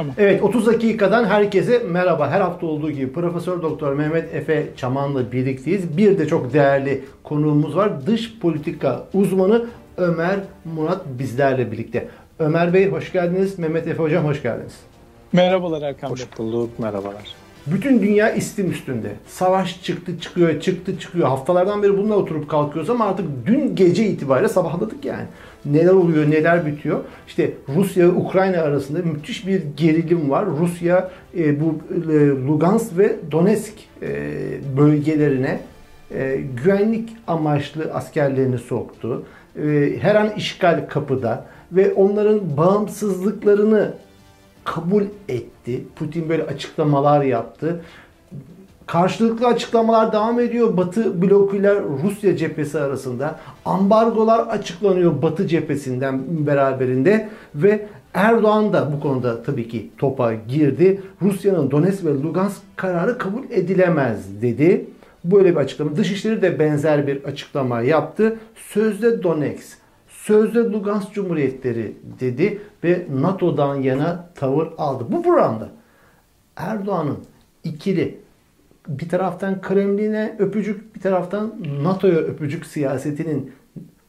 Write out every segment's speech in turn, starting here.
Tamam. Evet 30 dakikadan herkese merhaba. Her hafta olduğu gibi Profesör Doktor Mehmet Efe Çaman'la birlikteyiz. Bir de çok değerli konuğumuz var. Dış politika uzmanı Ömer Murat bizlerle birlikte. Ömer Bey hoş geldiniz. Mehmet Efe Hocam hoş geldiniz. Merhabalar Erkan Bey. Hoş bulduk, merhabalar. Bütün dünya istim üstünde. Savaş çıktı çıkıyor, çıktı çıkıyor. Haftalardan beri bununla oturup kalkıyoruz ama artık dün gece itibariyle sabahladık yani. Neler oluyor, neler bitiyor. İşte Rusya ve Ukrayna arasında müthiş bir gerilim var. Rusya e, bu e, Lugansk ve Donetsk e, bölgelerine e, güvenlik amaçlı askerlerini soktu. E, her an işgal kapıda ve onların bağımsızlıklarını kabul etti. Putin böyle açıklamalar yaptı. Karşılıklı açıklamalar devam ediyor Batı blokuyla Rusya cephesi arasında. Ambargolar açıklanıyor Batı cephesinden beraberinde ve Erdoğan da bu konuda tabii ki topa girdi. Rusya'nın Donetsk ve Lugansk kararı kabul edilemez dedi. Böyle bir açıklama. Dışişleri de benzer bir açıklama yaptı. Sözde Donetsk, sözde Lugansk Cumhuriyetleri dedi ve NATO'dan yana tavır aldı. Bu programda Erdoğan'ın ikili bir taraftan Kremlin'e öpücük bir taraftan NATO'ya öpücük siyasetinin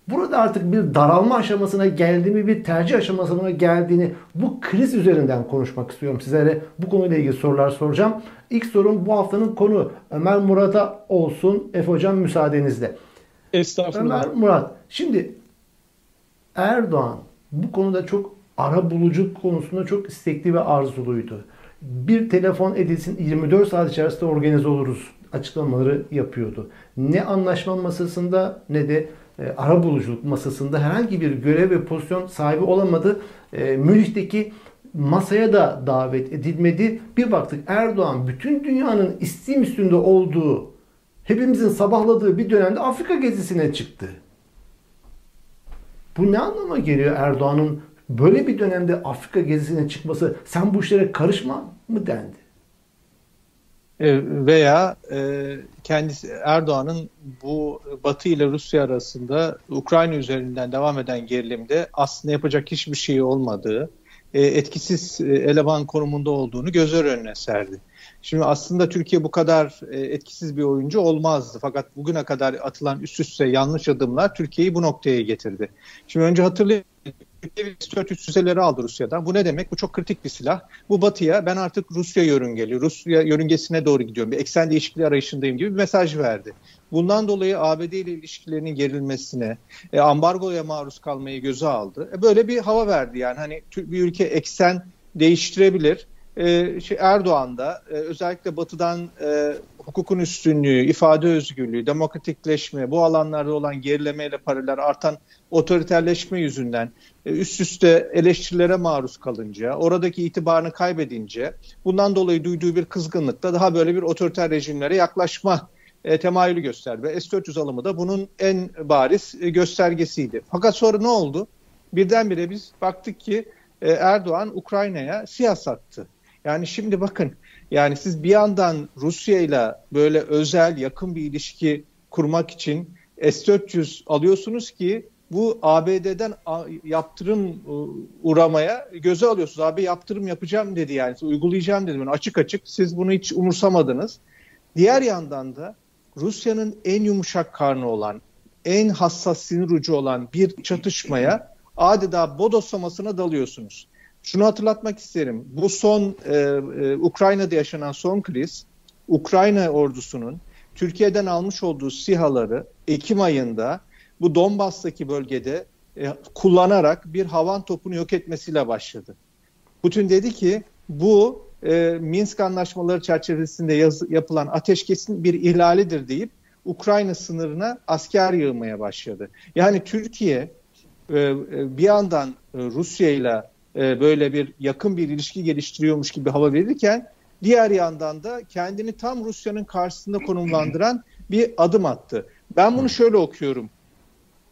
burada artık bir daralma aşamasına geldiğini, bir tercih aşamasına geldiğini bu kriz üzerinden konuşmak istiyorum sizlere. Bu konuyla ilgili sorular soracağım. İlk sorum bu haftanın konu Ömer Murat'a olsun. Efe Hocam müsaadenizle. Estağfurullah. Ömer Murat. Şimdi Erdoğan bu konuda çok ara bulucu konusunda çok istekli ve arzuluydu. Bir telefon edilsin 24 saat içerisinde organize oluruz açıklamaları yapıyordu. Ne anlaşma masasında ne de e, ara buluculuk masasında herhangi bir görev ve pozisyon sahibi olamadı. E, Münih'teki masaya da davet edilmedi. Bir baktık Erdoğan bütün dünyanın istim üstünde olduğu, hepimizin sabahladığı bir dönemde Afrika gezisine çıktı. Bu ne anlama geliyor Erdoğan'ın böyle bir dönemde Afrika gezisine çıkması? Sen bu işlere karışma mı dendi? E, veya e, kendisi Erdoğan'ın bu Batı ile Rusya arasında Ukrayna üzerinden devam eden gerilimde aslında yapacak hiçbir şey olmadığı, e, etkisiz e, eleman konumunda olduğunu gözler önüne serdi. Şimdi aslında Türkiye bu kadar etkisiz bir oyuncu olmazdı. Fakat bugüne kadar atılan üst üste yanlış adımlar Türkiye'yi bu noktaya getirdi. Şimdi önce Türkiye S-400 füzeleri aldı Rusya'dan. Bu ne demek? Bu çok kritik bir silah. Bu batıya ben artık Rusya yörüngeli, Rusya yörüngesine doğru gidiyorum. Bir eksen değişikliği arayışındayım gibi bir mesaj verdi. Bundan dolayı ABD ile ilişkilerinin gerilmesine, e, ambargoya maruz kalmayı göze aldı. E, böyle bir hava verdi yani hani bir ülke eksen değiştirebilir. E, şey Erdoğan da e, özellikle batıdan e, hukukun üstünlüğü, ifade özgürlüğü, demokratikleşme, bu alanlarda olan gerilemeyle paralel artan otoriterleşme yüzünden e, üst üste eleştirilere maruz kalınca, oradaki itibarını kaybedince bundan dolayı duyduğu bir kızgınlıkta daha böyle bir otoriter rejimlere yaklaşma e, temayülü gösterdi. Ve S-400 alımı da bunun en bariz e, göstergesiydi. Fakat sonra ne oldu? Birdenbire biz baktık ki e, Erdoğan Ukrayna'ya siyah sattı. Yani şimdi bakın yani siz bir yandan Rusya ile böyle özel yakın bir ilişki kurmak için S-400 alıyorsunuz ki bu ABD'den yaptırım e, uğramaya göze alıyorsunuz. Abi yaptırım yapacağım dedi yani uygulayacağım dedi. Yani açık açık siz bunu hiç umursamadınız. Diğer yandan da Rusya'nın en yumuşak karnı olan, en hassas sinir ucu olan bir çatışmaya adeta bodoslamasına dalıyorsunuz. Şunu hatırlatmak isterim. Bu son e, e, Ukrayna'da yaşanan son kriz, Ukrayna ordusunun Türkiye'den almış olduğu sihaları Ekim ayında bu Donbas'taki bölgede e, kullanarak bir havan topunu yok etmesiyle başladı. Putin dedi ki bu e, Minsk anlaşmaları çerçevesinde yaz, yapılan ateşkesin bir ihlalidir deyip Ukrayna sınırına asker yığmaya başladı. Yani Türkiye e, e bir yandan e, Rusya ile böyle bir yakın bir ilişki geliştiriyormuş gibi hava verirken diğer yandan da kendini tam Rusya'nın karşısında konumlandıran bir adım attı. Ben bunu şöyle okuyorum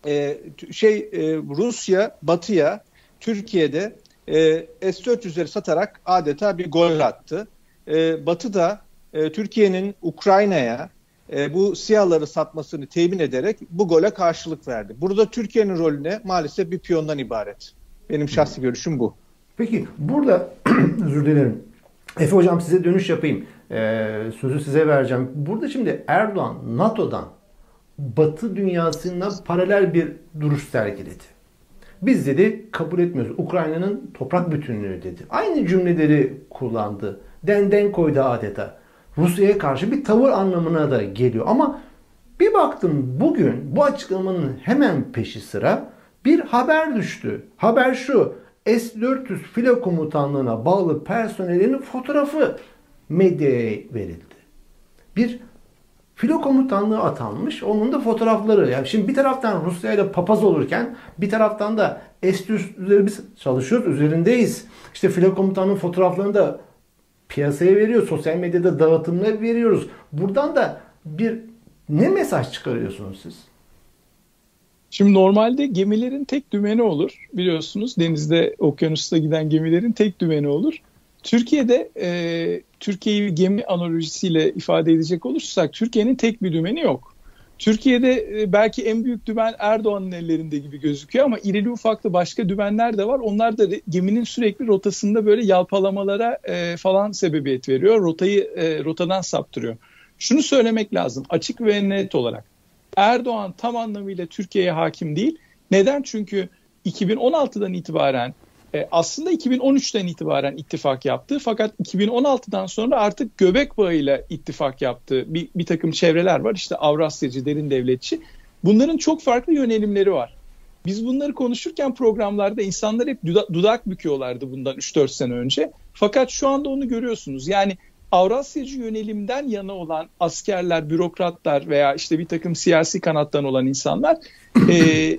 e, şey e, Rusya Batı'ya Türkiye'de e, S-400'leri satarak adeta bir gol attı. E, Batı da e, Türkiye'nin Ukrayna'ya e, bu siyahları satmasını temin ederek bu gole karşılık verdi. Burada Türkiye'nin rolüne maalesef bir piyondan ibaret. Benim şahsi görüşüm bu. Peki burada özür dilerim. Efe hocam size dönüş yapayım. Ee, sözü size vereceğim. Burada şimdi Erdoğan NATO'dan Batı dünyasına paralel bir duruş sergiledi. Biz dedi kabul etmiyoruz. Ukrayna'nın toprak bütünlüğü dedi. Aynı cümleleri kullandı. Denden koydu adeta. Rusya'ya karşı bir tavır anlamına da geliyor. Ama bir baktım bugün bu açıklamanın hemen peşi sıra bir haber düştü. Haber şu. S-400 filo komutanlığına bağlı personelin fotoğrafı medyaya verildi. Bir filo komutanlığı atanmış. Onun da fotoğrafları. Yani şimdi bir taraftan Rusya ile papaz olurken bir taraftan da S-400'leri biz çalışıyoruz, üzerindeyiz. İşte filo komutanlığının fotoğraflarını da piyasaya veriyor. Sosyal medyada dağıtımına veriyoruz. Buradan da bir ne mesaj çıkarıyorsunuz siz? Şimdi normalde gemilerin tek dümeni olur. Biliyorsunuz denizde, okyanusta giden gemilerin tek dümeni olur. Türkiye'de e, Türkiye'yi gemi analojisiyle ifade edecek olursak Türkiye'nin tek bir dümeni yok. Türkiye'de e, belki en büyük dümen Erdoğan'ın ellerinde gibi gözüküyor ama irili ufaklı başka dümenler de var. Onlar da geminin sürekli rotasında böyle yalpalamalara e, falan sebebiyet veriyor. Rotayı e, rotadan saptırıyor. Şunu söylemek lazım açık ve net olarak. Erdoğan tam anlamıyla Türkiye'ye hakim değil. Neden? Çünkü 2016'dan itibaren e, aslında 2013'ten itibaren ittifak yaptı. Fakat 2016'dan sonra artık göbek bağıyla ittifak yaptı. Bir, bir takım çevreler var. İşte Avrasyacı, derin devletçi. Bunların çok farklı yönelimleri var. Biz bunları konuşurken programlarda insanlar hep dudak büküyorlardı bundan 3-4 sene önce. Fakat şu anda onu görüyorsunuz. Yani Avrasyacı yönelimden yana olan askerler, bürokratlar veya işte bir takım siyasi kanattan olan insanlar e,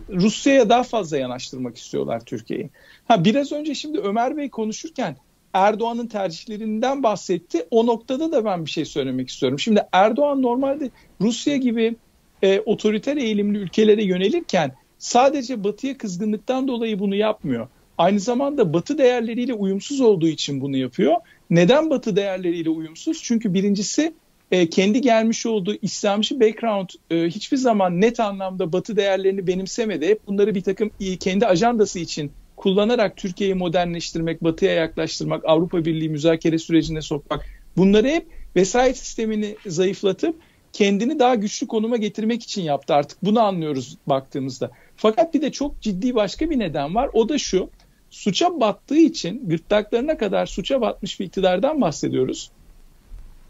Rusya'ya daha fazla yanaştırmak istiyorlar Türkiye'yi. Ha biraz önce şimdi Ömer Bey konuşurken Erdoğan'ın tercihlerinden bahsetti. O noktada da ben bir şey söylemek istiyorum. Şimdi Erdoğan normalde Rusya gibi e, otoriter eğilimli ülkelere yönelirken sadece Batı'ya kızgınlıktan dolayı bunu yapmıyor. Aynı zamanda Batı değerleriyle uyumsuz olduğu için bunu yapıyor. Neden Batı değerleriyle uyumsuz? Çünkü birincisi e, kendi gelmiş olduğu İslamcı background e, hiçbir zaman net anlamda Batı değerlerini benimsemedi. Hep bunları bir takım e, kendi ajandası için kullanarak Türkiye'yi modernleştirmek, Batı'ya yaklaştırmak, Avrupa Birliği müzakere sürecine sokmak bunları hep vesayet sistemini zayıflatıp kendini daha güçlü konuma getirmek için yaptı artık. Bunu anlıyoruz baktığımızda. Fakat bir de çok ciddi başka bir neden var. O da şu. Suça battığı için gırtlaklarına kadar suça batmış bir iktidardan bahsediyoruz.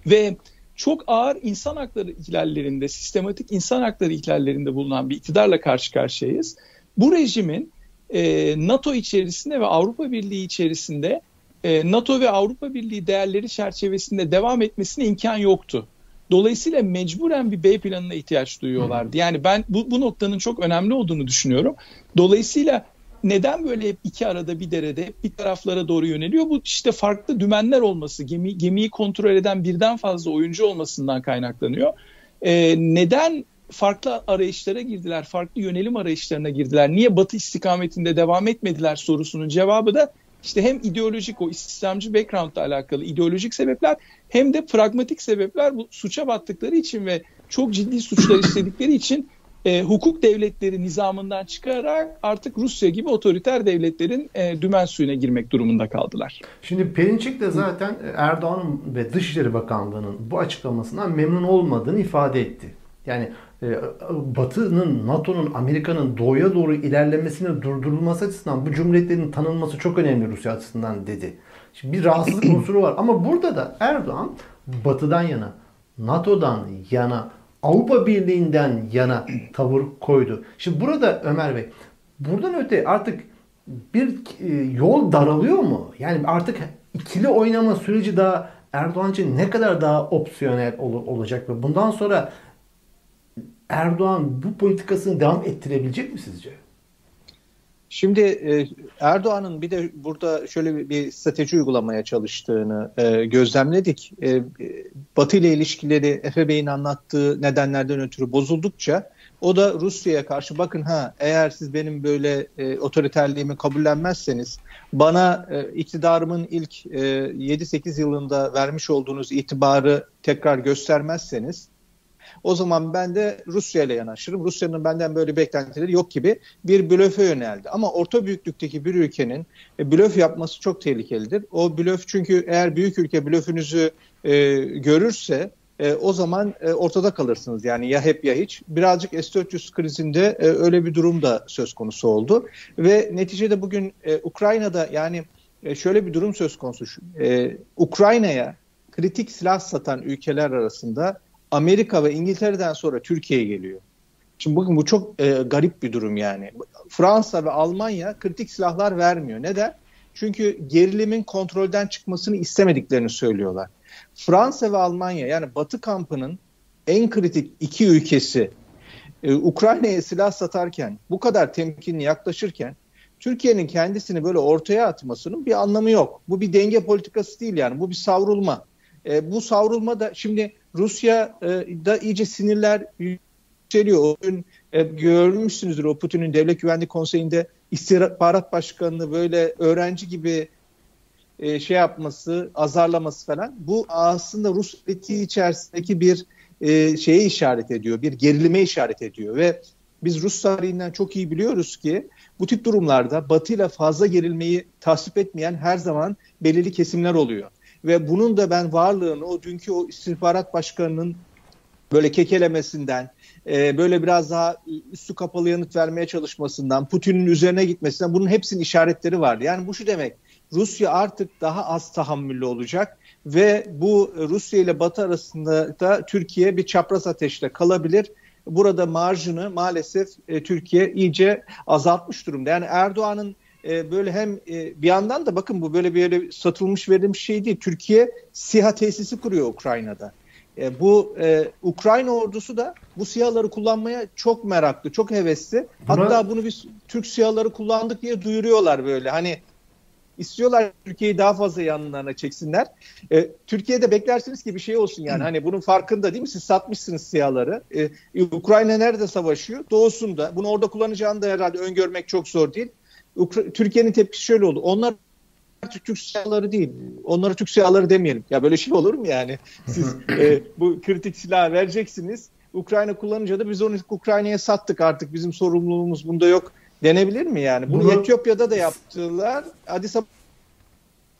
Ve çok ağır insan hakları ihlallerinde, sistematik insan hakları ihlallerinde bulunan bir iktidarla karşı karşıyayız. Bu rejimin e, NATO içerisinde ve Avrupa Birliği içerisinde e, NATO ve Avrupa Birliği değerleri çerçevesinde devam etmesine imkan yoktu. Dolayısıyla mecburen bir B planına ihtiyaç duyuyorlardı. Yani ben bu, bu noktanın çok önemli olduğunu düşünüyorum. Dolayısıyla neden böyle hep iki arada bir derede bir taraflara doğru yöneliyor? Bu işte farklı dümenler olması, gemi, gemiyi kontrol eden birden fazla oyuncu olmasından kaynaklanıyor. Ee, neden farklı arayışlara girdiler, farklı yönelim arayışlarına girdiler. Niye Batı istikametinde devam etmediler sorusunun cevabı da işte hem ideolojik o İslamcı background'la alakalı ideolojik sebepler hem de pragmatik sebepler bu suça battıkları için ve çok ciddi suçlar işledikleri için e, hukuk devletleri nizamından çıkarak artık Rusya gibi otoriter devletlerin e, dümen suyuna girmek durumunda kaldılar. Şimdi Perinçek de zaten Erdoğan ve Dışişleri Bakanlığı'nın bu açıklamasından memnun olmadığını ifade etti. Yani e, Batı'nın, NATO'nun, Amerika'nın doğuya doğru ilerlemesini durdurulması açısından bu cumhuriyetlerin tanınması çok önemli Rusya açısından dedi. Şimdi bir rahatsızlık unsuru var ama burada da Erdoğan Batı'dan yana, NATO'dan yana, Avrupa Birliği'nden yana tavır koydu. Şimdi burada Ömer Bey, buradan öte artık bir e, yol daralıyor mu? Yani artık ikili oynama süreci daha Erdoğan için ne kadar daha opsiyonel olacak ve bundan sonra Erdoğan bu politikasını devam ettirebilecek mi sizce? Şimdi e, Erdoğan'ın bir de burada şöyle bir strateji uygulamaya çalıştığını e, gözlemledik. E, Batı ile ilişkileri Efe Bey'in anlattığı nedenlerden ötürü bozuldukça o da Rusya'ya karşı bakın ha eğer siz benim böyle e, otoriterliğimi kabullenmezseniz bana e, iktidarımın ilk e, 7-8 yılında vermiş olduğunuz itibarı tekrar göstermezseniz O zaman ben de Rusya ile yanaşırım. Rusya'nın benden böyle beklentileri yok gibi bir blöfe yöneldi. Ama orta büyüklükteki bir ülkenin e, blöf yapması çok tehlikelidir. O blöf çünkü eğer büyük ülke blöfünüzü e, görürse e, o zaman e, ortada kalırsınız. Yani ya hep ya hiç. Birazcık S-400 krizinde e, öyle bir durum da söz konusu oldu. Ve neticede bugün e, Ukrayna'da yani e, şöyle bir durum söz konusu. E, Ukrayna'ya kritik silah satan ülkeler arasında Amerika ve İngiltere'den sonra Türkiye geliyor. Şimdi bakın bu çok e, garip bir durum yani. Fransa ve Almanya kritik silahlar vermiyor. Neden? Çünkü gerilimin kontrolden çıkmasını istemediklerini söylüyorlar. Fransa ve Almanya yani Batı kampının en kritik iki ülkesi e, Ukrayna'ya silah satarken bu kadar temkinli yaklaşırken Türkiye'nin kendisini böyle ortaya atmasının bir anlamı yok. Bu bir denge politikası değil yani bu bir savrulma. E, bu savrulma da şimdi Rusya'da e, iyice sinirler yükseliyor. O gün e, görmüşsünüzdür o Putin'in Devlet Güvenlik Konseyi'nde istihbarat başkanını böyle öğrenci gibi e, şey yapması, azarlaması falan. Bu aslında Rus etiği içerisindeki bir e, şeye işaret ediyor, bir gerilime işaret ediyor ve biz Rus tarihinden çok iyi biliyoruz ki bu tip durumlarda Batı ile fazla gerilmeyi tasvip etmeyen her zaman belirli kesimler oluyor. Ve bunun da ben varlığını o dünkü o istihbarat başkanının böyle kekelemesinden, e, böyle biraz daha üstü kapalı yanıt vermeye çalışmasından, Putin'in üzerine gitmesinden bunun hepsinin işaretleri vardı. Yani bu şu demek, Rusya artık daha az tahammüllü olacak ve bu Rusya ile Batı arasında da Türkiye bir çapraz ateşle kalabilir. Burada marjını maalesef e, Türkiye iyice azaltmış durumda. Yani Erdoğan'ın e, böyle hem e, bir yandan da bakın bu böyle bir satılmış verilmiş şey değil. Türkiye SİHA tesisi kuruyor Ukrayna'da. E, bu e, Ukrayna ordusu da bu SİHA'ları kullanmaya çok meraklı, çok hevesli. Buna... Hatta bunu biz Türk SİHA'ları kullandık diye duyuruyorlar böyle. Hani istiyorlar Türkiye'yi daha fazla yanlarına çeksinler. E, Türkiye'de beklersiniz ki bir şey olsun yani. Hani bunun farkında değil mi? Siz satmışsınız SİHA'ları. E, Ukrayna nerede savaşıyor? Doğusunda. Bunu orada kullanacağını da herhalde öngörmek çok zor değil. Türkiye'nin tepkisi şöyle oldu. Onlar Türk, Türk silahları değil. Onlara Türk silahları demeyelim. Ya böyle şey olur mu yani? Siz e, bu kritik silahı vereceksiniz. Ukrayna kullanınca da biz onu Ukrayna'ya sattık artık. Bizim sorumluluğumuz bunda yok denebilir mi yani? Bunu, Bunu Etiyopya'da da yaptılar. Addis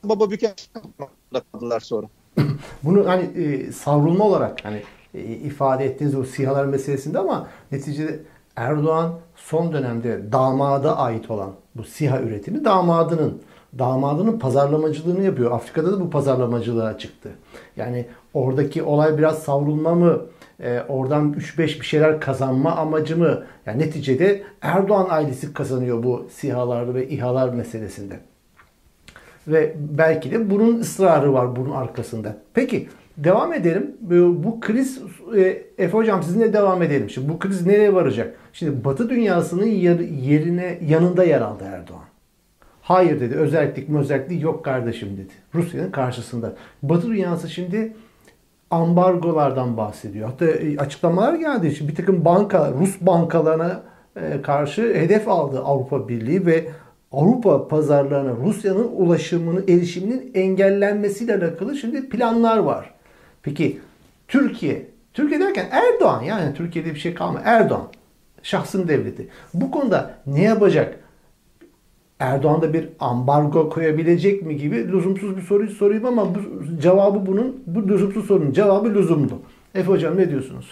Ababa Büyükelçiliği'nde kaldılar sonra. Bunu hani e, savrulma olarak hani e, ifade ettiğiniz o sihalar meselesinde ama neticede Erdoğan son dönemde damada ait olan bu SİHA üretimi damadının damadının pazarlamacılığını yapıyor. Afrika'da da bu pazarlamacılığa çıktı. Yani oradaki olay biraz savrulma mı? E, oradan 3-5 bir şeyler kazanma amacı mı? Yani neticede Erdoğan ailesi kazanıyor bu SİHA'lar ve İHA'lar meselesinde. Ve belki de bunun ısrarı var bunun arkasında. Peki devam edelim. Bu, kriz, e, Efe Hocam sizinle devam edelim. Şimdi bu kriz nereye varacak? Şimdi Batı dünyasının yerine yanında yer aldı Erdoğan. Hayır dedi. Özellik özellik yok kardeşim dedi. Rusya'nın karşısında. Batı dünyası şimdi ambargolardan bahsediyor. Hatta e, açıklamalar geldi. Şimdi bir takım banka, Rus bankalarına e, karşı hedef aldı Avrupa Birliği ve Avrupa pazarlarına Rusya'nın ulaşımını, erişiminin engellenmesiyle alakalı şimdi planlar var. Peki Türkiye, Türkiye derken Erdoğan yani Türkiye'de bir şey kalmıyor. Erdoğan, şahsın devleti. Bu konuda ne yapacak? Erdoğan da bir ambargo koyabilecek mi gibi lüzumsuz bir soruyu sorayım ama bu cevabı bunun bu lüzumsuz sorunun cevabı lüzumlu. Efe hocam ne diyorsunuz?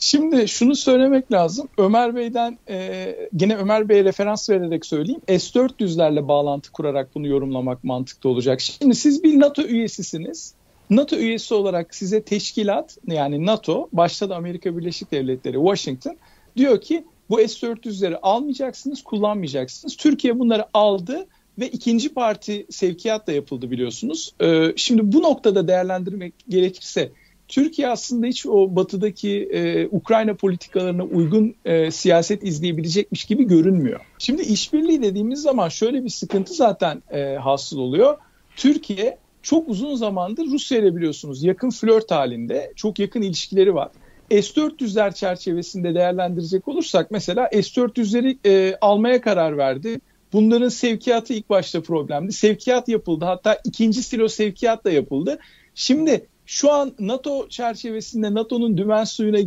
Şimdi şunu söylemek lazım. Ömer Bey'den e, yine Ömer Bey'e referans vererek söyleyeyim. S-400'lerle bağlantı kurarak bunu yorumlamak mantıklı olacak. Şimdi siz bir NATO üyesisiniz. NATO üyesi olarak size teşkilat yani NATO başta da Amerika Birleşik Devletleri Washington diyor ki bu S-400'leri almayacaksınız, kullanmayacaksınız. Türkiye bunları aldı ve ikinci parti sevkiyat da yapıldı biliyorsunuz. Ee, şimdi bu noktada değerlendirmek gerekirse Türkiye aslında hiç o batıdaki e, Ukrayna politikalarına uygun e, siyaset izleyebilecekmiş gibi görünmüyor. Şimdi işbirliği dediğimiz zaman şöyle bir sıkıntı zaten e, hasıl oluyor. Türkiye çok uzun zamandır Rusya ile biliyorsunuz yakın flört halinde çok yakın ilişkileri var. S-400'ler çerçevesinde değerlendirecek olursak mesela S-400'leri e, almaya karar verdi. Bunların sevkiyatı ilk başta problemdi. Sevkiyat yapıldı. Hatta ikinci silo sevkiyat da yapıldı. Şimdi şu an NATO çerçevesinde NATO'nun dümen suyuna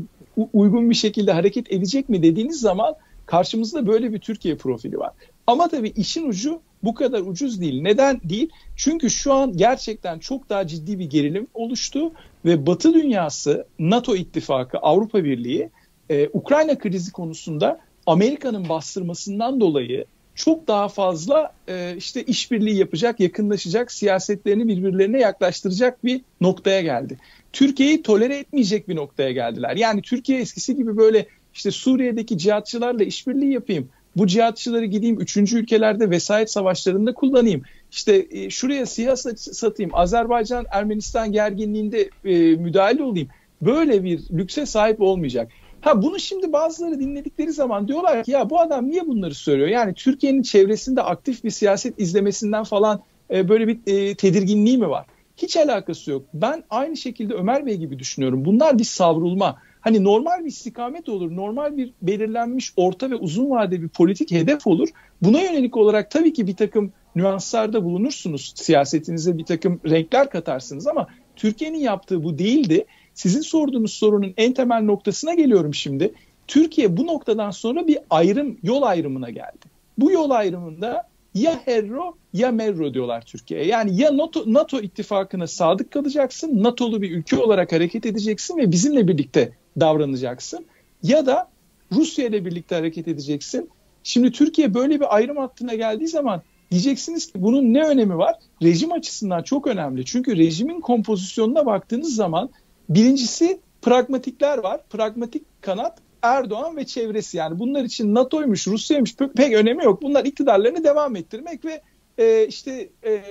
uygun bir şekilde hareket edecek mi dediğiniz zaman karşımızda böyle bir Türkiye profili var. Ama tabii işin ucu bu kadar ucuz değil. Neden değil? Çünkü şu an gerçekten çok daha ciddi bir gerilim oluştu ve Batı dünyası, NATO ittifakı, Avrupa Birliği e, Ukrayna krizi konusunda Amerika'nın bastırmasından dolayı çok daha fazla e, işte işbirliği yapacak, yakınlaşacak, siyasetlerini birbirlerine yaklaştıracak bir noktaya geldi. Türkiye'yi tolere etmeyecek bir noktaya geldiler. Yani Türkiye eskisi gibi böyle işte Suriye'deki cihatçılarla işbirliği yapayım. Bu cihatçıları gideyim üçüncü ülkelerde vesayet savaşlarında kullanayım. İşte e, şuraya siyah satayım. Azerbaycan Ermenistan gerginliğinde e, müdahale olayım. Böyle bir lükse sahip olmayacak. Ha bunu şimdi bazıları dinledikleri zaman diyorlar ki ya bu adam niye bunları söylüyor? Yani Türkiye'nin çevresinde aktif bir siyaset izlemesinden falan e, böyle bir e, tedirginliği mi var? Hiç alakası yok. Ben aynı şekilde Ömer Bey gibi düşünüyorum. Bunlar bir savrulma. Hani normal bir istikamet olur, normal bir belirlenmiş orta ve uzun vadeli bir politik hedef olur. Buna yönelik olarak tabii ki bir takım nüanslarda bulunursunuz. Siyasetinize bir takım renkler katarsınız ama Türkiye'nin yaptığı bu değildi. Sizin sorduğunuz sorunun en temel noktasına geliyorum şimdi. Türkiye bu noktadan sonra bir ayrım, yol ayrımına geldi. Bu yol ayrımında ya Herro ya Merro diyorlar Türkiye'ye. Yani ya NATO, NATO ittifakına sadık kalacaksın, NATO'lu bir ülke olarak hareket edeceksin ve bizimle birlikte davranacaksın. Ya da Rusya ile birlikte hareket edeceksin. Şimdi Türkiye böyle bir ayrım hattına geldiği zaman diyeceksiniz ki bunun ne önemi var? Rejim açısından çok önemli. Çünkü rejimin kompozisyonuna baktığınız zaman Birincisi pragmatikler var. Pragmatik kanat Erdoğan ve çevresi yani bunlar için NATO'ymuş, Rusya'ymış pek, pek önemi yok. Bunlar iktidarlarını devam ettirmek ve e, işte e,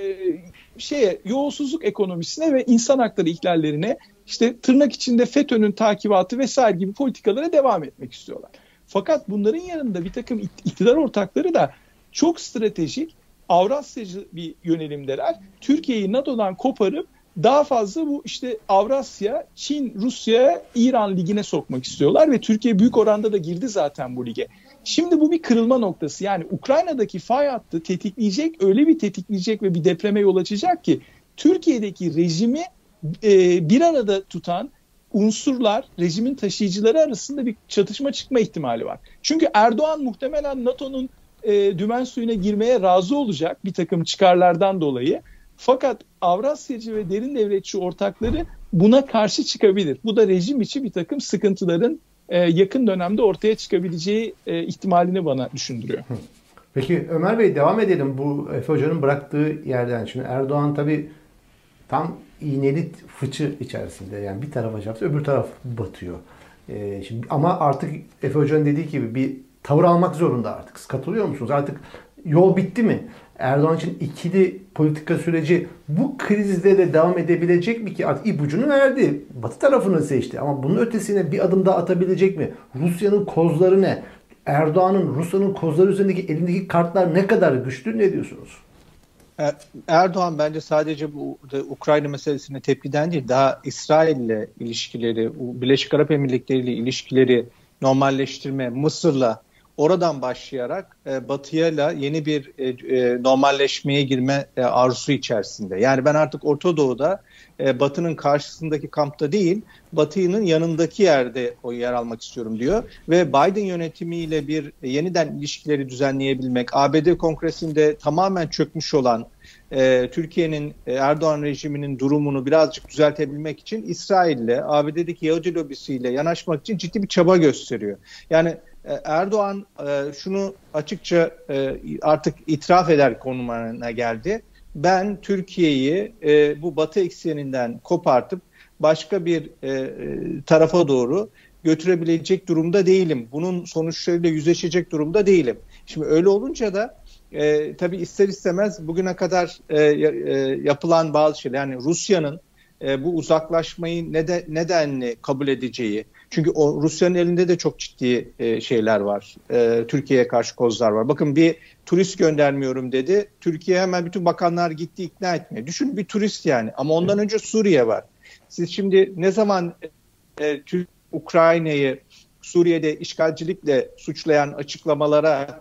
şeye yolsuzluk ekonomisine ve insan hakları ihlallerine işte tırnak içinde FETÖ'nün takibatı vesaire gibi politikalara devam etmek istiyorlar. Fakat bunların yanında bir takım iktidar ortakları da çok stratejik Avrasyacı bir yönelimdeler. Türkiye'yi NATO'dan koparıp daha fazla bu işte Avrasya, Çin, Rusya, İran ligine sokmak istiyorlar ve Türkiye büyük oranda da girdi zaten bu lige. Şimdi bu bir kırılma noktası. Yani Ukrayna'daki fay hattı tetikleyecek, öyle bir tetikleyecek ve bir depreme yol açacak ki Türkiye'deki rejimi e, bir arada tutan unsurlar, rejimin taşıyıcıları arasında bir çatışma çıkma ihtimali var. Çünkü Erdoğan muhtemelen NATO'nun e, dümen suyuna girmeye razı olacak bir takım çıkarlardan dolayı. Fakat Avrasyacı ve derin devletçi ortakları buna karşı çıkabilir. Bu da rejim içi bir takım sıkıntıların e, yakın dönemde ortaya çıkabileceği e, ihtimalini bana düşündürüyor. Peki Ömer Bey devam edelim bu Efe Hoca'nın bıraktığı yerden. Şimdi Erdoğan tabi tam iğneli fıçı içerisinde yani bir tarafa çarpsa öbür taraf batıyor. Ee, şimdi, ama artık Efe Hoca'nın dediği gibi bir tavır almak zorunda artık. Katılıyor musunuz? Artık yol bitti mi? Erdoğan için ikili politika süreci bu krizde de devam edebilecek mi ki? Artık ipucunu verdi. Batı tarafını seçti. Ama bunun ötesine bir adım daha atabilecek mi? Rusya'nın kozları ne? Erdoğan'ın Rusya'nın kozları üzerindeki elindeki kartlar ne kadar güçlü? Ne diyorsunuz? E, Erdoğan bence sadece bu Ukrayna meselesine tepkiden değil, daha İsrail ile ilişkileri, Birleşik Arap Emirlikleri ile ilişkileri normalleştirme, Mısır'la oradan başlayarak e, Batı'yla yeni bir e, e, normalleşmeye girme e, arzusu içerisinde. Yani ben artık Orta Doğu'da e, Batı'nın karşısındaki kampta değil, Batı'nın yanındaki yerde o yer almak istiyorum diyor. Ve Biden yönetimiyle bir e, yeniden ilişkileri düzenleyebilmek, ABD kongresinde tamamen çökmüş olan e, Türkiye'nin e, Erdoğan rejiminin durumunu birazcık düzeltebilmek için İsrail'le, ABD'deki Yahudi lobisiyle yanaşmak için ciddi bir çaba gösteriyor. Yani Erdoğan e, şunu açıkça e, artık itiraf eder konumuna geldi. Ben Türkiye'yi bu Batı ekseninden kopartıp başka bir tarafa doğru götürebilecek durumda değilim. Bunun sonuçlarıyla yüzleşecek durumda değilim. Şimdi öyle olunca da e, tabii ister istemez bugüne kadar e, e, yapılan bazı şeyler yani Rusya'nın e, bu uzaklaşmayı neden, nedenli kabul edeceği, çünkü o Rusya'nın elinde de çok ciddi e, şeyler var. E, Türkiye'ye karşı kozlar var. Bakın bir turist göndermiyorum dedi. Türkiye hemen bütün bakanlar gitti ikna etmeye. Düşün bir turist yani. Ama ondan önce Suriye var. Siz şimdi ne zaman e, Ukrayna'yı Suriye'de işgalcilikle suçlayan açıklamalara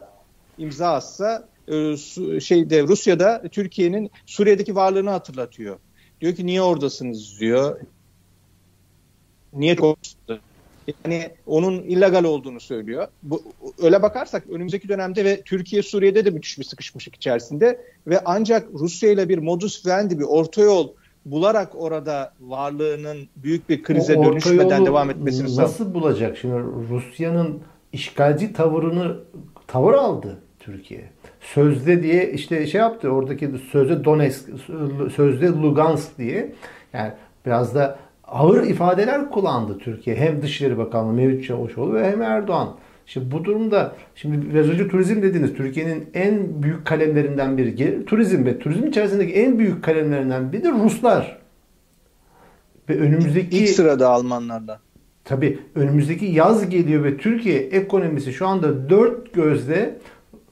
imza atsa e, şeyde Rusya'da Türkiye'nin Suriye'deki varlığını hatırlatıyor. Diyor ki niye oradasınız diyor. niyet konusunda. Yani onun illegal olduğunu söylüyor. Bu, öyle bakarsak önümüzdeki dönemde ve Türkiye Suriye'de de müthiş bir sıkışmışlık içerisinde ve ancak Rusya ile bir modus vivendi bir orta yol bularak orada varlığının büyük bir krize dönüşmeden devam etmesini. Nasıl bulacak? Şimdi Rusya'nın işgalci tavırını tavır aldı Türkiye. Sözde diye işte şey yaptı oradaki sözde Donetsk, sözde Lugansk diye. Yani biraz da ağır ifadeler kullandı Türkiye. Hem Dışişleri Bakanlığı Mevlüt Çavuşoğlu ve hem Erdoğan. Şimdi bu durumda şimdi biraz önce turizm dediniz. Türkiye'nin en büyük kalemlerinden biri turizm ve turizm içerisindeki en büyük kalemlerinden biri de Ruslar. Ve önümüzdeki ilk sırada Almanlarla. Tabii önümüzdeki yaz geliyor ve Türkiye ekonomisi şu anda dört gözle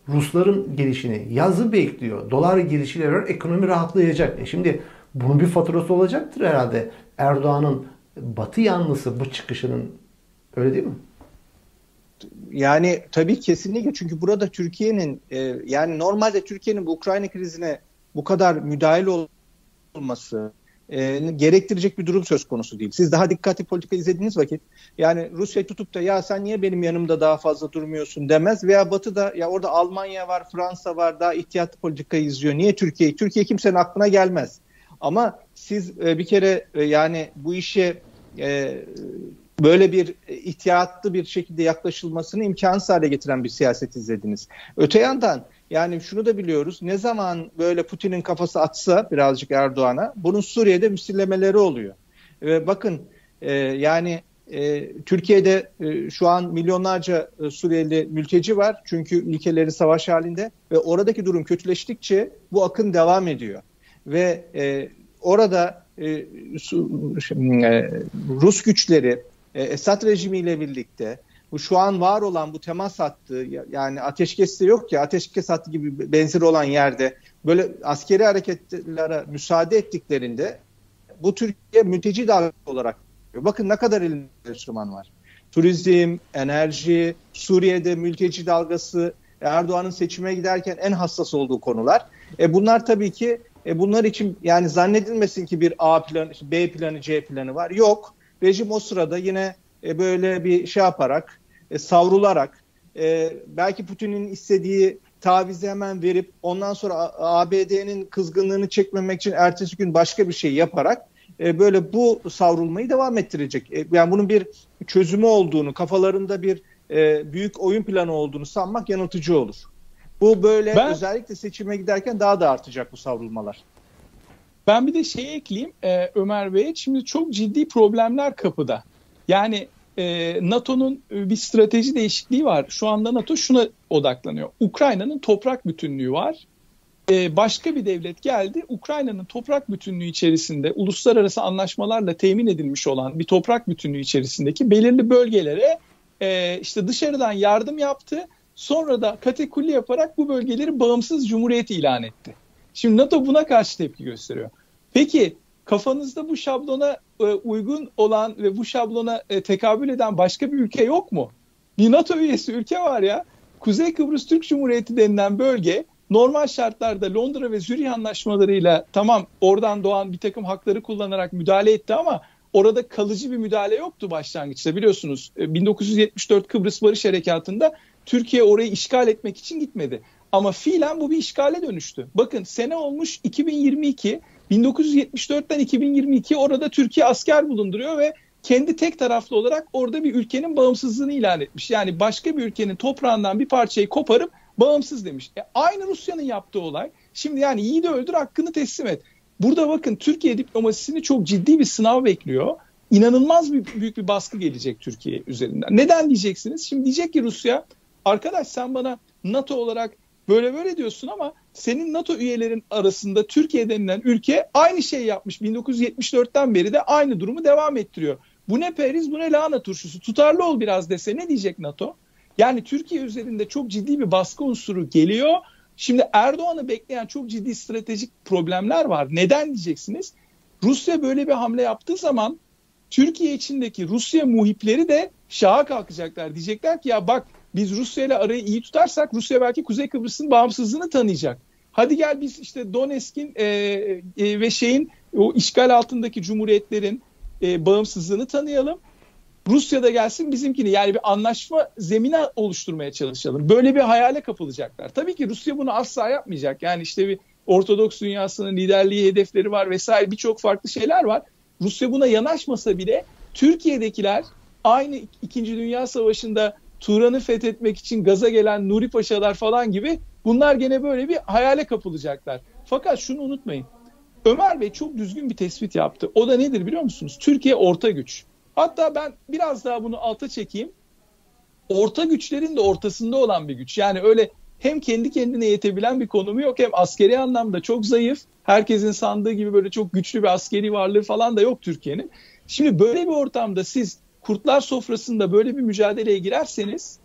Rusların gelişini, yazı bekliyor. Dolar girişiyle ekonomi rahatlayacak. E şimdi bunun bir faturası olacaktır herhalde. Erdoğan'ın batı yanlısı bu çıkışının öyle değil mi? Yani tabii kesinlikle çünkü burada Türkiye'nin e, yani normalde Türkiye'nin bu Ukrayna krizine bu kadar müdahil olması e, gerektirecek bir durum söz konusu değil. Siz daha dikkatli politika izlediğiniz vakit yani Rusya tutup da ya sen niye benim yanımda daha fazla durmuyorsun demez veya Batı da ya orada Almanya var, Fransa var daha ihtiyatlı politika izliyor. Niye Türkiye? Türkiye kimsenin aklına gelmez. Ama siz e, bir kere e, yani bu işe e, böyle bir ihtiyatlı bir şekilde yaklaşılmasını imkansız hale getiren bir siyaset izlediniz. Öte yandan yani şunu da biliyoruz. Ne zaman böyle Putin'in kafası atsa birazcık Erdoğan'a bunun Suriye'de müsillemeleri oluyor. Ve bakın e, yani e, Türkiye'de e, şu an milyonlarca e, Suriyeli mülteci var. Çünkü ülkeleri savaş halinde ve oradaki durum kötüleştikçe bu akın devam ediyor. Ve e, orada e, su, e, Rus güçleri e, Esad rejimiyle birlikte bu şu an var olan bu temas hattı yani ateşkes de yok ki ateşkes hattı gibi benzeri olan yerde böyle askeri hareketlere müsaade ettiklerinde bu Türkiye mülteci dalgası olarak bakın ne kadar elinde enstrüman var. Turizm, enerji, Suriye'de mülteci dalgası, Erdoğan'ın seçime giderken en hassas olduğu konular. E bunlar tabii ki e bunlar için yani zannedilmesin ki bir A planı, B planı, C planı var. Yok. Rejim o sırada yine e, böyle bir şey yaparak e, savrularak e, belki Putin'in istediği tavizi hemen verip ondan sonra ABD'nin kızgınlığını çekmemek için ertesi gün başka bir şey yaparak e, böyle bu savrulmayı devam ettirecek. E, yani bunun bir çözümü olduğunu, kafalarında bir e, büyük oyun planı olduğunu sanmak yanıltıcı olur. Bu böyle ben, özellikle seçime giderken daha da artacak bu savrulmalar. Ben bir de şey ekleyeyim e, Ömer Bey. Şimdi çok ciddi problemler kapıda. Yani e, NATO'nun bir strateji değişikliği var. Şu anda NATO şuna odaklanıyor. Ukrayna'nın toprak bütünlüğü var. E, başka bir devlet geldi. Ukrayna'nın toprak bütünlüğü içerisinde uluslararası anlaşmalarla temin edilmiş olan bir toprak bütünlüğü içerisindeki belirli bölgelere e, işte dışarıdan yardım yaptı. Sonra da katekulli yaparak bu bölgeleri bağımsız cumhuriyet ilan etti. Şimdi NATO buna karşı tepki gösteriyor. Peki kafanızda bu şablona e, uygun olan ve bu şablona e, tekabül eden başka bir ülke yok mu? Bir NATO üyesi ülke var ya. Kuzey Kıbrıs Türk Cumhuriyeti denilen bölge normal şartlarda Londra ve Zürih anlaşmalarıyla tamam oradan doğan bir takım hakları kullanarak müdahale etti ama orada kalıcı bir müdahale yoktu başlangıçta biliyorsunuz. 1974 e, Kıbrıs Barış Harekatı'nda Türkiye orayı işgal etmek için gitmedi. Ama fiilen bu bir işgale dönüştü. Bakın sene olmuş 2022 1974'ten 2022 orada Türkiye asker bulunduruyor ve kendi tek taraflı olarak orada bir ülkenin bağımsızlığını ilan etmiş. Yani başka bir ülkenin toprağından bir parçayı koparıp bağımsız demiş. E, aynı Rusya'nın yaptığı olay. Şimdi yani iyi de öldür hakkını teslim et. Burada bakın Türkiye diplomasisini çok ciddi bir sınav bekliyor. İnanılmaz bir büyük bir baskı gelecek Türkiye üzerinden. Neden diyeceksiniz? Şimdi diyecek ki Rusya arkadaş sen bana NATO olarak böyle böyle diyorsun ama senin NATO üyelerin arasında Türkiye denilen ülke aynı şeyi yapmış. 1974'ten beri de aynı durumu devam ettiriyor. Bu ne periz bu ne lahana turşusu. Tutarlı ol biraz dese ne diyecek NATO? Yani Türkiye üzerinde çok ciddi bir baskı unsuru geliyor. Şimdi Erdoğan'ı bekleyen çok ciddi stratejik problemler var. Neden diyeceksiniz? Rusya böyle bir hamle yaptığı zaman Türkiye içindeki Rusya muhipleri de şaha kalkacaklar. Diyecekler ki ya bak biz Rusya ile arayı iyi tutarsak Rusya belki Kuzey Kıbrıs'ın bağımsızlığını tanıyacak. Hadi gel biz işte Donetsk'in e, e, ve şeyin o işgal altındaki cumhuriyetlerin e, bağımsızlığını tanıyalım. Rusya da gelsin bizimkini yani bir anlaşma zemini oluşturmaya çalışalım. Böyle bir hayale kapılacaklar. Tabii ki Rusya bunu asla yapmayacak. Yani işte bir Ortodoks dünyasının liderliği hedefleri var vesaire birçok farklı şeyler var. Rusya buna yanaşmasa bile Türkiye'dekiler aynı İkinci Dünya Savaşı'nda Turan'ı fethetmek için gaza gelen Nuri Paşalar falan gibi bunlar gene böyle bir hayale kapılacaklar. Fakat şunu unutmayın. Ömer Bey çok düzgün bir tespit yaptı. O da nedir biliyor musunuz? Türkiye orta güç. Hatta ben biraz daha bunu alta çekeyim. Orta güçlerin de ortasında olan bir güç. Yani öyle hem kendi kendine yetebilen bir konumu yok hem askeri anlamda çok zayıf. Herkesin sandığı gibi böyle çok güçlü bir askeri varlığı falan da yok Türkiye'nin. Şimdi böyle bir ortamda siz kurtlar sofrasında böyle bir mücadeleye girerseniz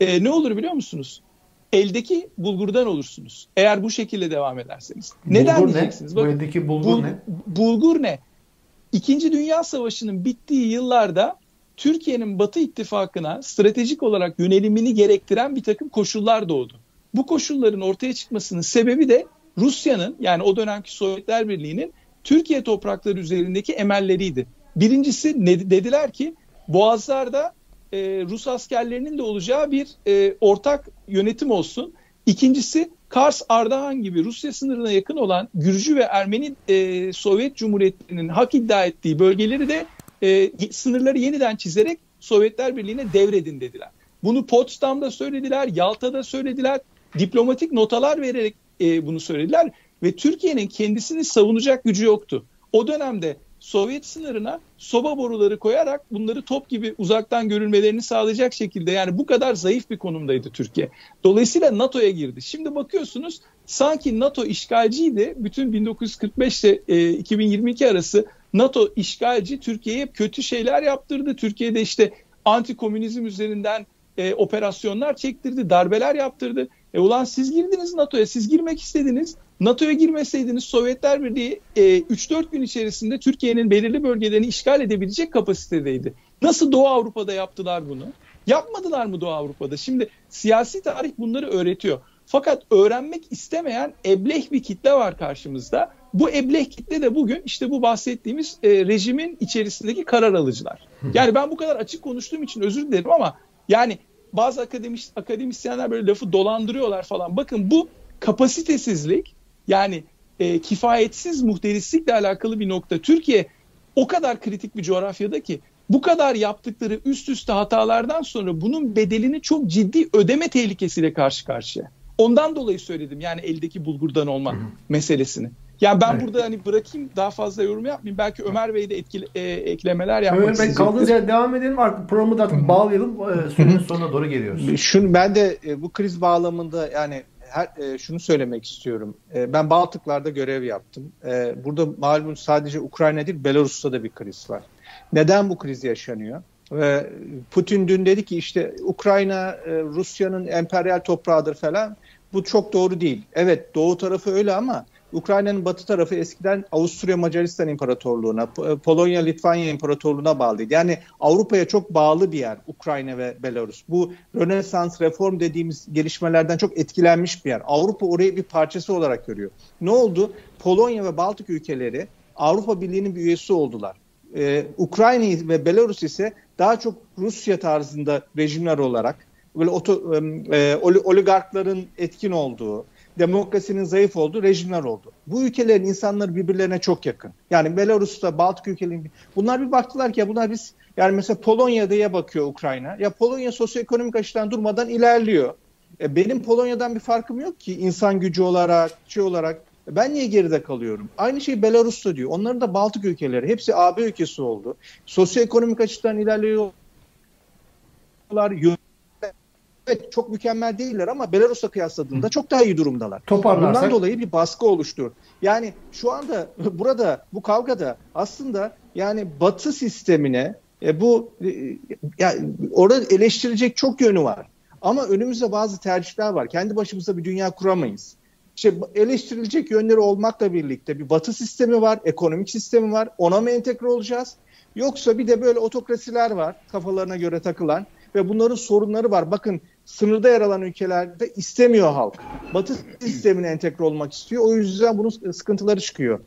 e, ne olur biliyor musunuz? Eldeki bulgurdan olursunuz. Eğer bu şekilde devam ederseniz. Bulgur Neden ne? diyeceksiniz? Bakın, bu eldeki bulgur bul, ne? Bulgur ne? İkinci Dünya Savaşı'nın bittiği yıllarda Türkiye'nin Batı ittifakına stratejik olarak yönelimini gerektiren bir takım koşullar doğdu. Bu koşulların ortaya çıkmasının sebebi de Rusya'nın yani o dönemki Sovyetler Birliği'nin Türkiye toprakları üzerindeki emelleriydi. Birincisi ne, dediler ki Boğazlar'da e, Rus askerlerinin de olacağı bir e, ortak yönetim olsun. İkincisi Kars, Ardahan gibi Rusya sınırına yakın olan Gürcü ve Ermeni e, Sovyet Cumhuriyetlerinin hak iddia ettiği bölgeleri de e, sınırları yeniden çizerek Sovyetler Birliği'ne devredin dediler. Bunu Potsdam'da söylediler, Yalta'da söylediler, diplomatik notalar vererek e, bunu söylediler ve Türkiye'nin kendisini savunacak gücü yoktu. O dönemde Sovyet sınırına soba boruları koyarak bunları top gibi uzaktan görülmelerini sağlayacak şekilde yani bu kadar zayıf bir konumdaydı Türkiye. Dolayısıyla NATO'ya girdi. Şimdi bakıyorsunuz sanki NATO işgalciydi. Bütün 1945 ile e, 2022 arası NATO işgalci Türkiye'ye kötü şeyler yaptırdı. Türkiye'de işte anti komünizm üzerinden e, operasyonlar çektirdi, darbeler yaptırdı. E ulan siz girdiniz NATO'ya, siz girmek istediniz. NATO'ya girmeseydiniz Sovyetler Birliği e, 3-4 gün içerisinde Türkiye'nin belirli bölgelerini işgal edebilecek kapasitedeydi. Nasıl Doğu Avrupa'da yaptılar bunu? Yapmadılar mı Doğu Avrupa'da? Şimdi siyasi tarih bunları öğretiyor. Fakat öğrenmek istemeyen ebleh bir kitle var karşımızda. Bu ebleh kitle de bugün işte bu bahsettiğimiz e, rejimin içerisindeki karar alıcılar. Yani ben bu kadar açık konuştuğum için özür dilerim ama yani bazı akademis, akademisyenler böyle lafı dolandırıyorlar falan. Bakın bu kapasitesizlik yani e, kifayetsiz muhterislikle alakalı bir nokta. Türkiye o kadar kritik bir coğrafyada ki bu kadar yaptıkları üst üste hatalardan sonra bunun bedelini çok ciddi ödeme tehlikesiyle karşı karşıya. Ondan dolayı söyledim yani eldeki bulgurdan olma meselesini. Yani ben evet. burada hani bırakayım daha fazla yorum yapmayayım. Belki Ömer Bey de etkili, e, eklemeler yapmak Ömer Bey kaldığınız yerde devam edelim. Artık programı da artık bağlayalım. E, sürenin sonuna doğru geliyoruz. Şunu, ben de e, bu kriz bağlamında yani her, e, şunu söylemek istiyorum. E, ben Baltıklar'da görev yaptım. E, burada malum sadece Ukrayna değil Belarus'ta da bir kriz var. Neden bu kriz yaşanıyor? Ve Putin dün dedi ki işte Ukrayna e, Rusya'nın emperyal toprağıdır falan. Bu çok doğru değil. Evet doğu tarafı öyle ama Ukrayna'nın batı tarafı eskiden Avusturya Macaristan İmparatorluğu'na, e, Polonya Litvanya İmparatorluğu'na bağlıydı. Yani Avrupa'ya çok bağlı bir yer Ukrayna ve Belarus. Bu Rönesans, reform dediğimiz gelişmelerden çok etkilenmiş bir yer. Avrupa orayı bir parçası olarak görüyor. Ne oldu? Polonya ve Baltık ülkeleri Avrupa Birliği'nin bir üyesi oldular. Ee, Ukrayna ve Belarus ise daha çok Rusya tarzında rejimler olarak böyle oto, e, oligarkların etkin olduğu, demokrasinin zayıf olduğu rejimler oldu. Bu ülkelerin insanları birbirlerine çok yakın. Yani Belarus'ta, Baltık ülkelerinin bunlar bir baktılar ki ya bunlar biz yani mesela Polonya'da bakıyor Ukrayna. Ya Polonya sosyoekonomik açıdan durmadan ilerliyor. E benim Polonya'dan bir farkım yok ki insan gücü olarak, şey olarak. Ben niye geride kalıyorum? Aynı şey Belarus'ta diyor. Onların da Baltık ülkeleri. Hepsi AB ülkesi oldu. Sosyoekonomik açıdan ilerliyorlar evet çok mükemmel değiller ama Belarus'la kıyasladığında çok daha iyi durumdalar. Toparlarsak. Bundan dolayı bir baskı oluştu. Yani şu anda burada bu kavgada aslında yani Batı sistemine e, bu e, yani orada eleştirecek çok yönü var. Ama önümüzde bazı tercihler var. Kendi başımıza bir dünya kuramayız. İşte eleştirilecek yönleri olmakla birlikte bir batı sistemi var, ekonomik sistemi var. Ona mı entegre olacağız? Yoksa bir de böyle otokrasiler var kafalarına göre takılan ve bunların sorunları var. Bakın sınırda yer alan ülkelerde istemiyor halk. Batı sistemine entegre olmak istiyor. O yüzden bunun sıkıntıları çıkıyor.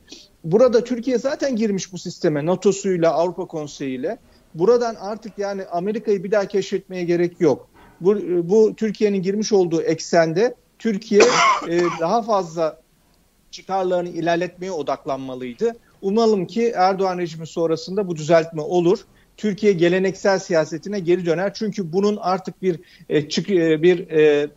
Burada Türkiye zaten girmiş bu sisteme NATO'suyla, Avrupa Konseyi'yle. buradan artık yani Amerika'yı bir daha keşfetmeye gerek yok. Bu, bu Türkiye'nin girmiş olduğu eksende Türkiye e, daha fazla çıkarlarını ilerletmeye odaklanmalıydı. Umalım ki Erdoğan rejimi sonrasında bu düzeltme olur. Türkiye geleneksel siyasetine geri döner. Çünkü bunun artık bir e, çık e, bir e, e,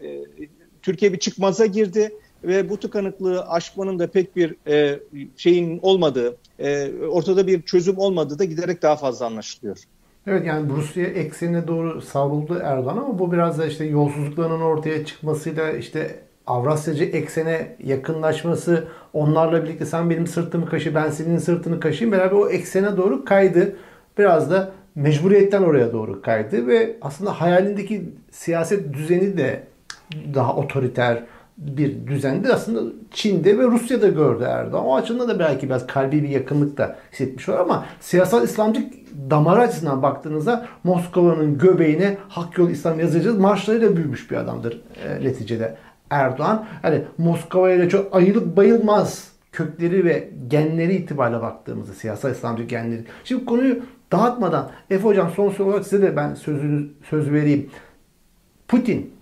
Türkiye bir çıkmaza girdi ve bu tıkanıklığı aşmanın da pek bir e, şeyin olmadığı, e, ortada bir çözüm olmadığı da giderek daha fazla anlaşılıyor. Evet yani Rusya eksenine doğru savruldu Erdoğan ama bu biraz da işte yolsuzluklarının ortaya çıkmasıyla işte Avrasyacı eksene yakınlaşması onlarla birlikte sen benim sırtımı kaşı ben senin sırtını kaşıyım beraber o eksene doğru kaydı. Biraz da mecburiyetten oraya doğru kaydı ve aslında hayalindeki siyaset düzeni de daha otoriter bir düzende aslında Çin'de ve Rusya'da gördü Erdoğan. O açıdan da belki biraz kalbi bir yakınlık da hissetmiş olur ama siyasal İslamcı damar açısından baktığınızda Moskova'nın göbeğine Hak Yol İslam yazacağız marşlarıyla büyümüş bir adamdır e, neticede Erdoğan. Hani Moskova ile çok ayılıp bayılmaz kökleri ve genleri itibariyle baktığımızda siyasal İslamcı genleri. Şimdi konuyu dağıtmadan Efe Hocam son soru olarak size de ben sözünü, söz vereyim. Putin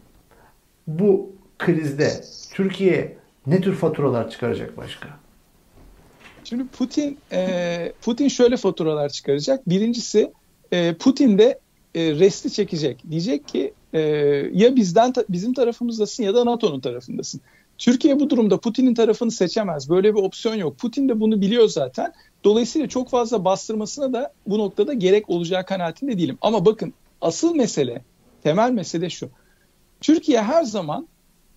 bu krizde Türkiye ne tür faturalar çıkaracak başka? Şimdi Putin e, Putin şöyle faturalar çıkaracak. Birincisi e, Putin de e, resti çekecek. Diyecek ki e, ya bizden bizim tarafımızdasın ya da NATO'nun tarafındasın. Türkiye bu durumda Putin'in tarafını seçemez. Böyle bir opsiyon yok. Putin de bunu biliyor zaten. Dolayısıyla çok fazla bastırmasına da bu noktada gerek olacağı kanaatinde değilim. Ama bakın asıl mesele, temel mesele şu. Türkiye her zaman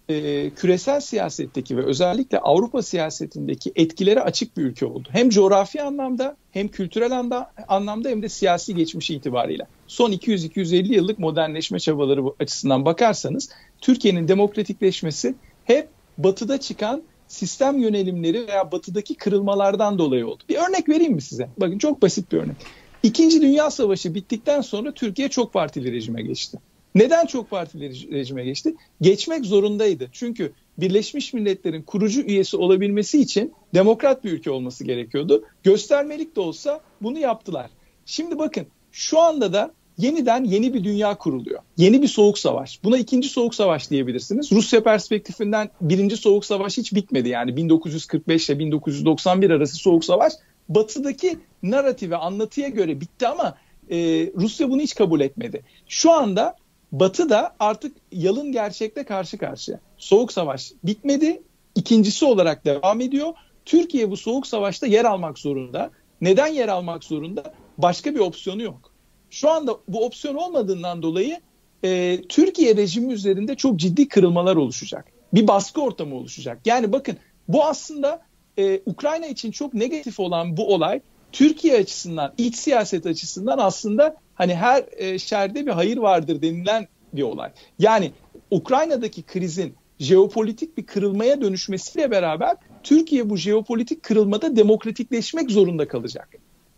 e, küresel siyasetteki ve özellikle Avrupa siyasetindeki etkileri açık bir ülke oldu. Hem coğrafi anlamda hem kültürel anda, anlamda hem de siyasi geçmişi itibariyle. Son 200-250 yıllık modernleşme çabaları açısından bakarsanız Türkiye'nin demokratikleşmesi hep batıda çıkan sistem yönelimleri veya batıdaki kırılmalardan dolayı oldu. Bir örnek vereyim mi size? Bakın çok basit bir örnek. İkinci Dünya Savaşı bittikten sonra Türkiye çok partili rejime geçti. Neden çok partili rejime geçti? Geçmek zorundaydı. Çünkü Birleşmiş Milletler'in kurucu üyesi olabilmesi için demokrat bir ülke olması gerekiyordu. Göstermelik de olsa bunu yaptılar. Şimdi bakın şu anda da yeniden yeni bir dünya kuruluyor. Yeni bir soğuk savaş. Buna ikinci soğuk savaş diyebilirsiniz. Rusya perspektifinden birinci soğuk savaş hiç bitmedi. Yani 1945 ile 1991 arası soğuk savaş batıdaki narratife, anlatıya göre bitti ama e, Rusya bunu hiç kabul etmedi. Şu anda Batı da artık yalın gerçekle karşı karşıya. Soğuk savaş bitmedi. İkincisi olarak devam ediyor. Türkiye bu soğuk savaşta yer almak zorunda. Neden yer almak zorunda? Başka bir opsiyonu yok. Şu anda bu opsiyon olmadığından dolayı e, Türkiye rejimi üzerinde çok ciddi kırılmalar oluşacak. Bir baskı ortamı oluşacak. Yani bakın bu aslında e, Ukrayna için çok negatif olan bu olay Türkiye açısından, iç siyaset açısından aslında hani her e, şerde bir hayır vardır denilen bir olay. Yani Ukrayna'daki krizin jeopolitik bir kırılmaya dönüşmesiyle beraber Türkiye bu jeopolitik kırılmada demokratikleşmek zorunda kalacak.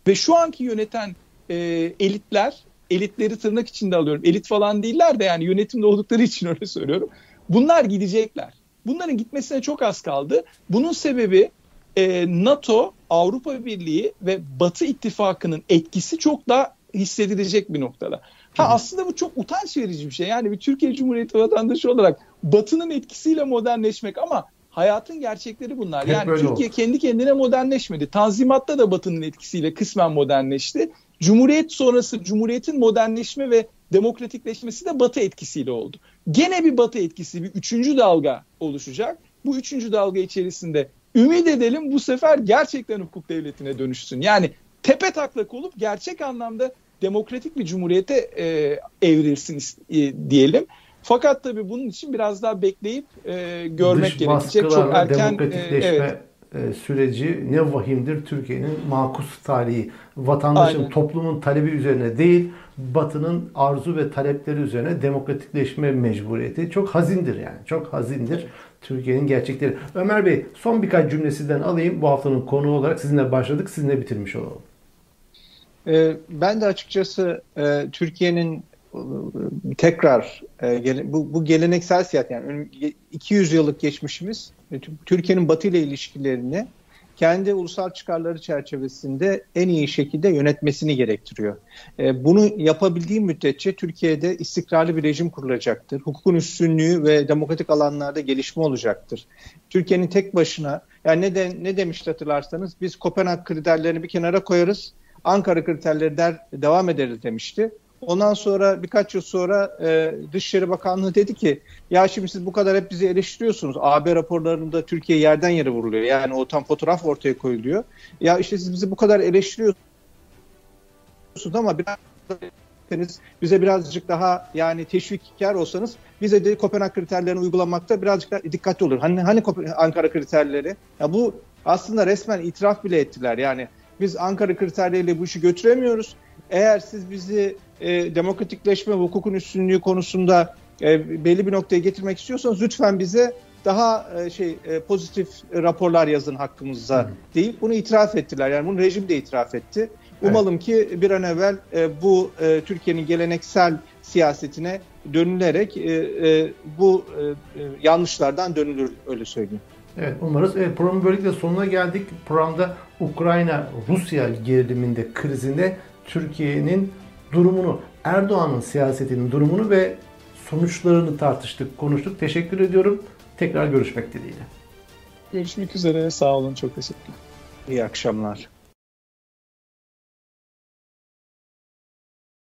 Ve şu anki yöneten e, elitler, elitleri tırnak içinde alıyorum. Elit falan değiller de yani yönetimde oldukları için öyle söylüyorum. Bunlar gidecekler. Bunların gitmesine çok az kaldı. Bunun sebebi e, NATO, Avrupa Birliği ve Batı ittifakının etkisi çok daha hissedilecek bir noktada. Ha aslında bu çok utanç verici bir şey. Yani bir Türkiye Cumhuriyeti vatandaşı olarak Batı'nın etkisiyle modernleşmek ama hayatın gerçekleri bunlar. Hep yani Türkiye oldu. kendi kendine modernleşmedi. Tanzimat'ta da Batı'nın etkisiyle kısmen modernleşti. Cumhuriyet sonrası Cumhuriyet'in modernleşme ve demokratikleşmesi de Batı etkisiyle oldu. Gene bir Batı etkisi, bir üçüncü dalga oluşacak. Bu üçüncü dalga içerisinde ümit edelim bu sefer gerçekten hukuk devletine dönüşsün. Yani tepe taklak olup gerçek anlamda demokratik bir cumhuriyete e, evrilsin e, diyelim. Fakat tabii bunun için biraz daha bekleyip e, görmek Dış gerekecek. Çok erken e, evet. E, süreci ne vahimdir Türkiye'nin makus tarihi. Vatandaşın, Aynen. toplumun talebi üzerine değil, Batı'nın arzu ve talepleri üzerine demokratikleşme mecburiyeti çok hazindir yani. Çok hazindir. Türkiye'nin gerçekleri. Ömer Bey son birkaç cümlesinden alayım. Bu haftanın konu olarak sizinle başladık, sizinle bitirmiş olalım. Ee, ben de açıkçası e, Türkiye'nin e, tekrar e, bu, geleneksel siyaset yani 200 yıllık geçmişimiz Türkiye'nin Batı ile ilişkilerini kendi ulusal çıkarları çerçevesinde en iyi şekilde yönetmesini gerektiriyor. E, bunu yapabildiği müddetçe Türkiye'de istikrarlı bir rejim kurulacaktır. Hukukun üstünlüğü ve demokratik alanlarda gelişme olacaktır. Türkiye'nin tek başına yani ne, de, ne demişti hatırlarsanız biz Kopenhag kriterlerini bir kenara koyarız. Ankara kriterleri der, devam ederiz demişti. Ondan sonra birkaç yıl sonra e, Dışişleri Bakanlığı dedi ki ya şimdi siz bu kadar hep bizi eleştiriyorsunuz. AB raporlarında Türkiye yerden yere vuruluyor. Yani o tam fotoğraf ortaya koyuluyor. Ya işte siz bizi bu kadar eleştiriyorsunuz ama biraz bize birazcık daha yani teşvikkar olsanız bize de Kopenhag kriterlerini uygulamakta birazcık daha dikkatli olur. Hani hani Ankara kriterleri? Ya bu aslında resmen itiraf bile ettiler. Yani biz Ankara kriterleriyle bu işi götüremiyoruz. Eğer siz bizi e, demokratikleşme ve hukukun üstünlüğü konusunda e, belli bir noktaya getirmek istiyorsanız lütfen bize daha e, şey e, pozitif raporlar yazın hakkımızda Hı. deyip bunu itiraf ettiler. Yani bunu rejim de itiraf etti. Umalım evet. ki bir an evvel e, bu e, Türkiye'nin geleneksel siyasetine dönülerek e, e, bu e, e yanlışlardan dönülür öyle söyleyeyim. Evet umarız. Evet, programın böylelikle sonuna geldik. Programda Ukrayna-Rusya geriliminde, krizinde Türkiye'nin durumunu, Erdoğan'ın siyasetinin durumunu ve sonuçlarını tartıştık, konuştuk. Teşekkür ediyorum. Tekrar görüşmek dileğiyle. Görüşmek üzere. Sağ olun. Çok teşekkürler. İyi akşamlar.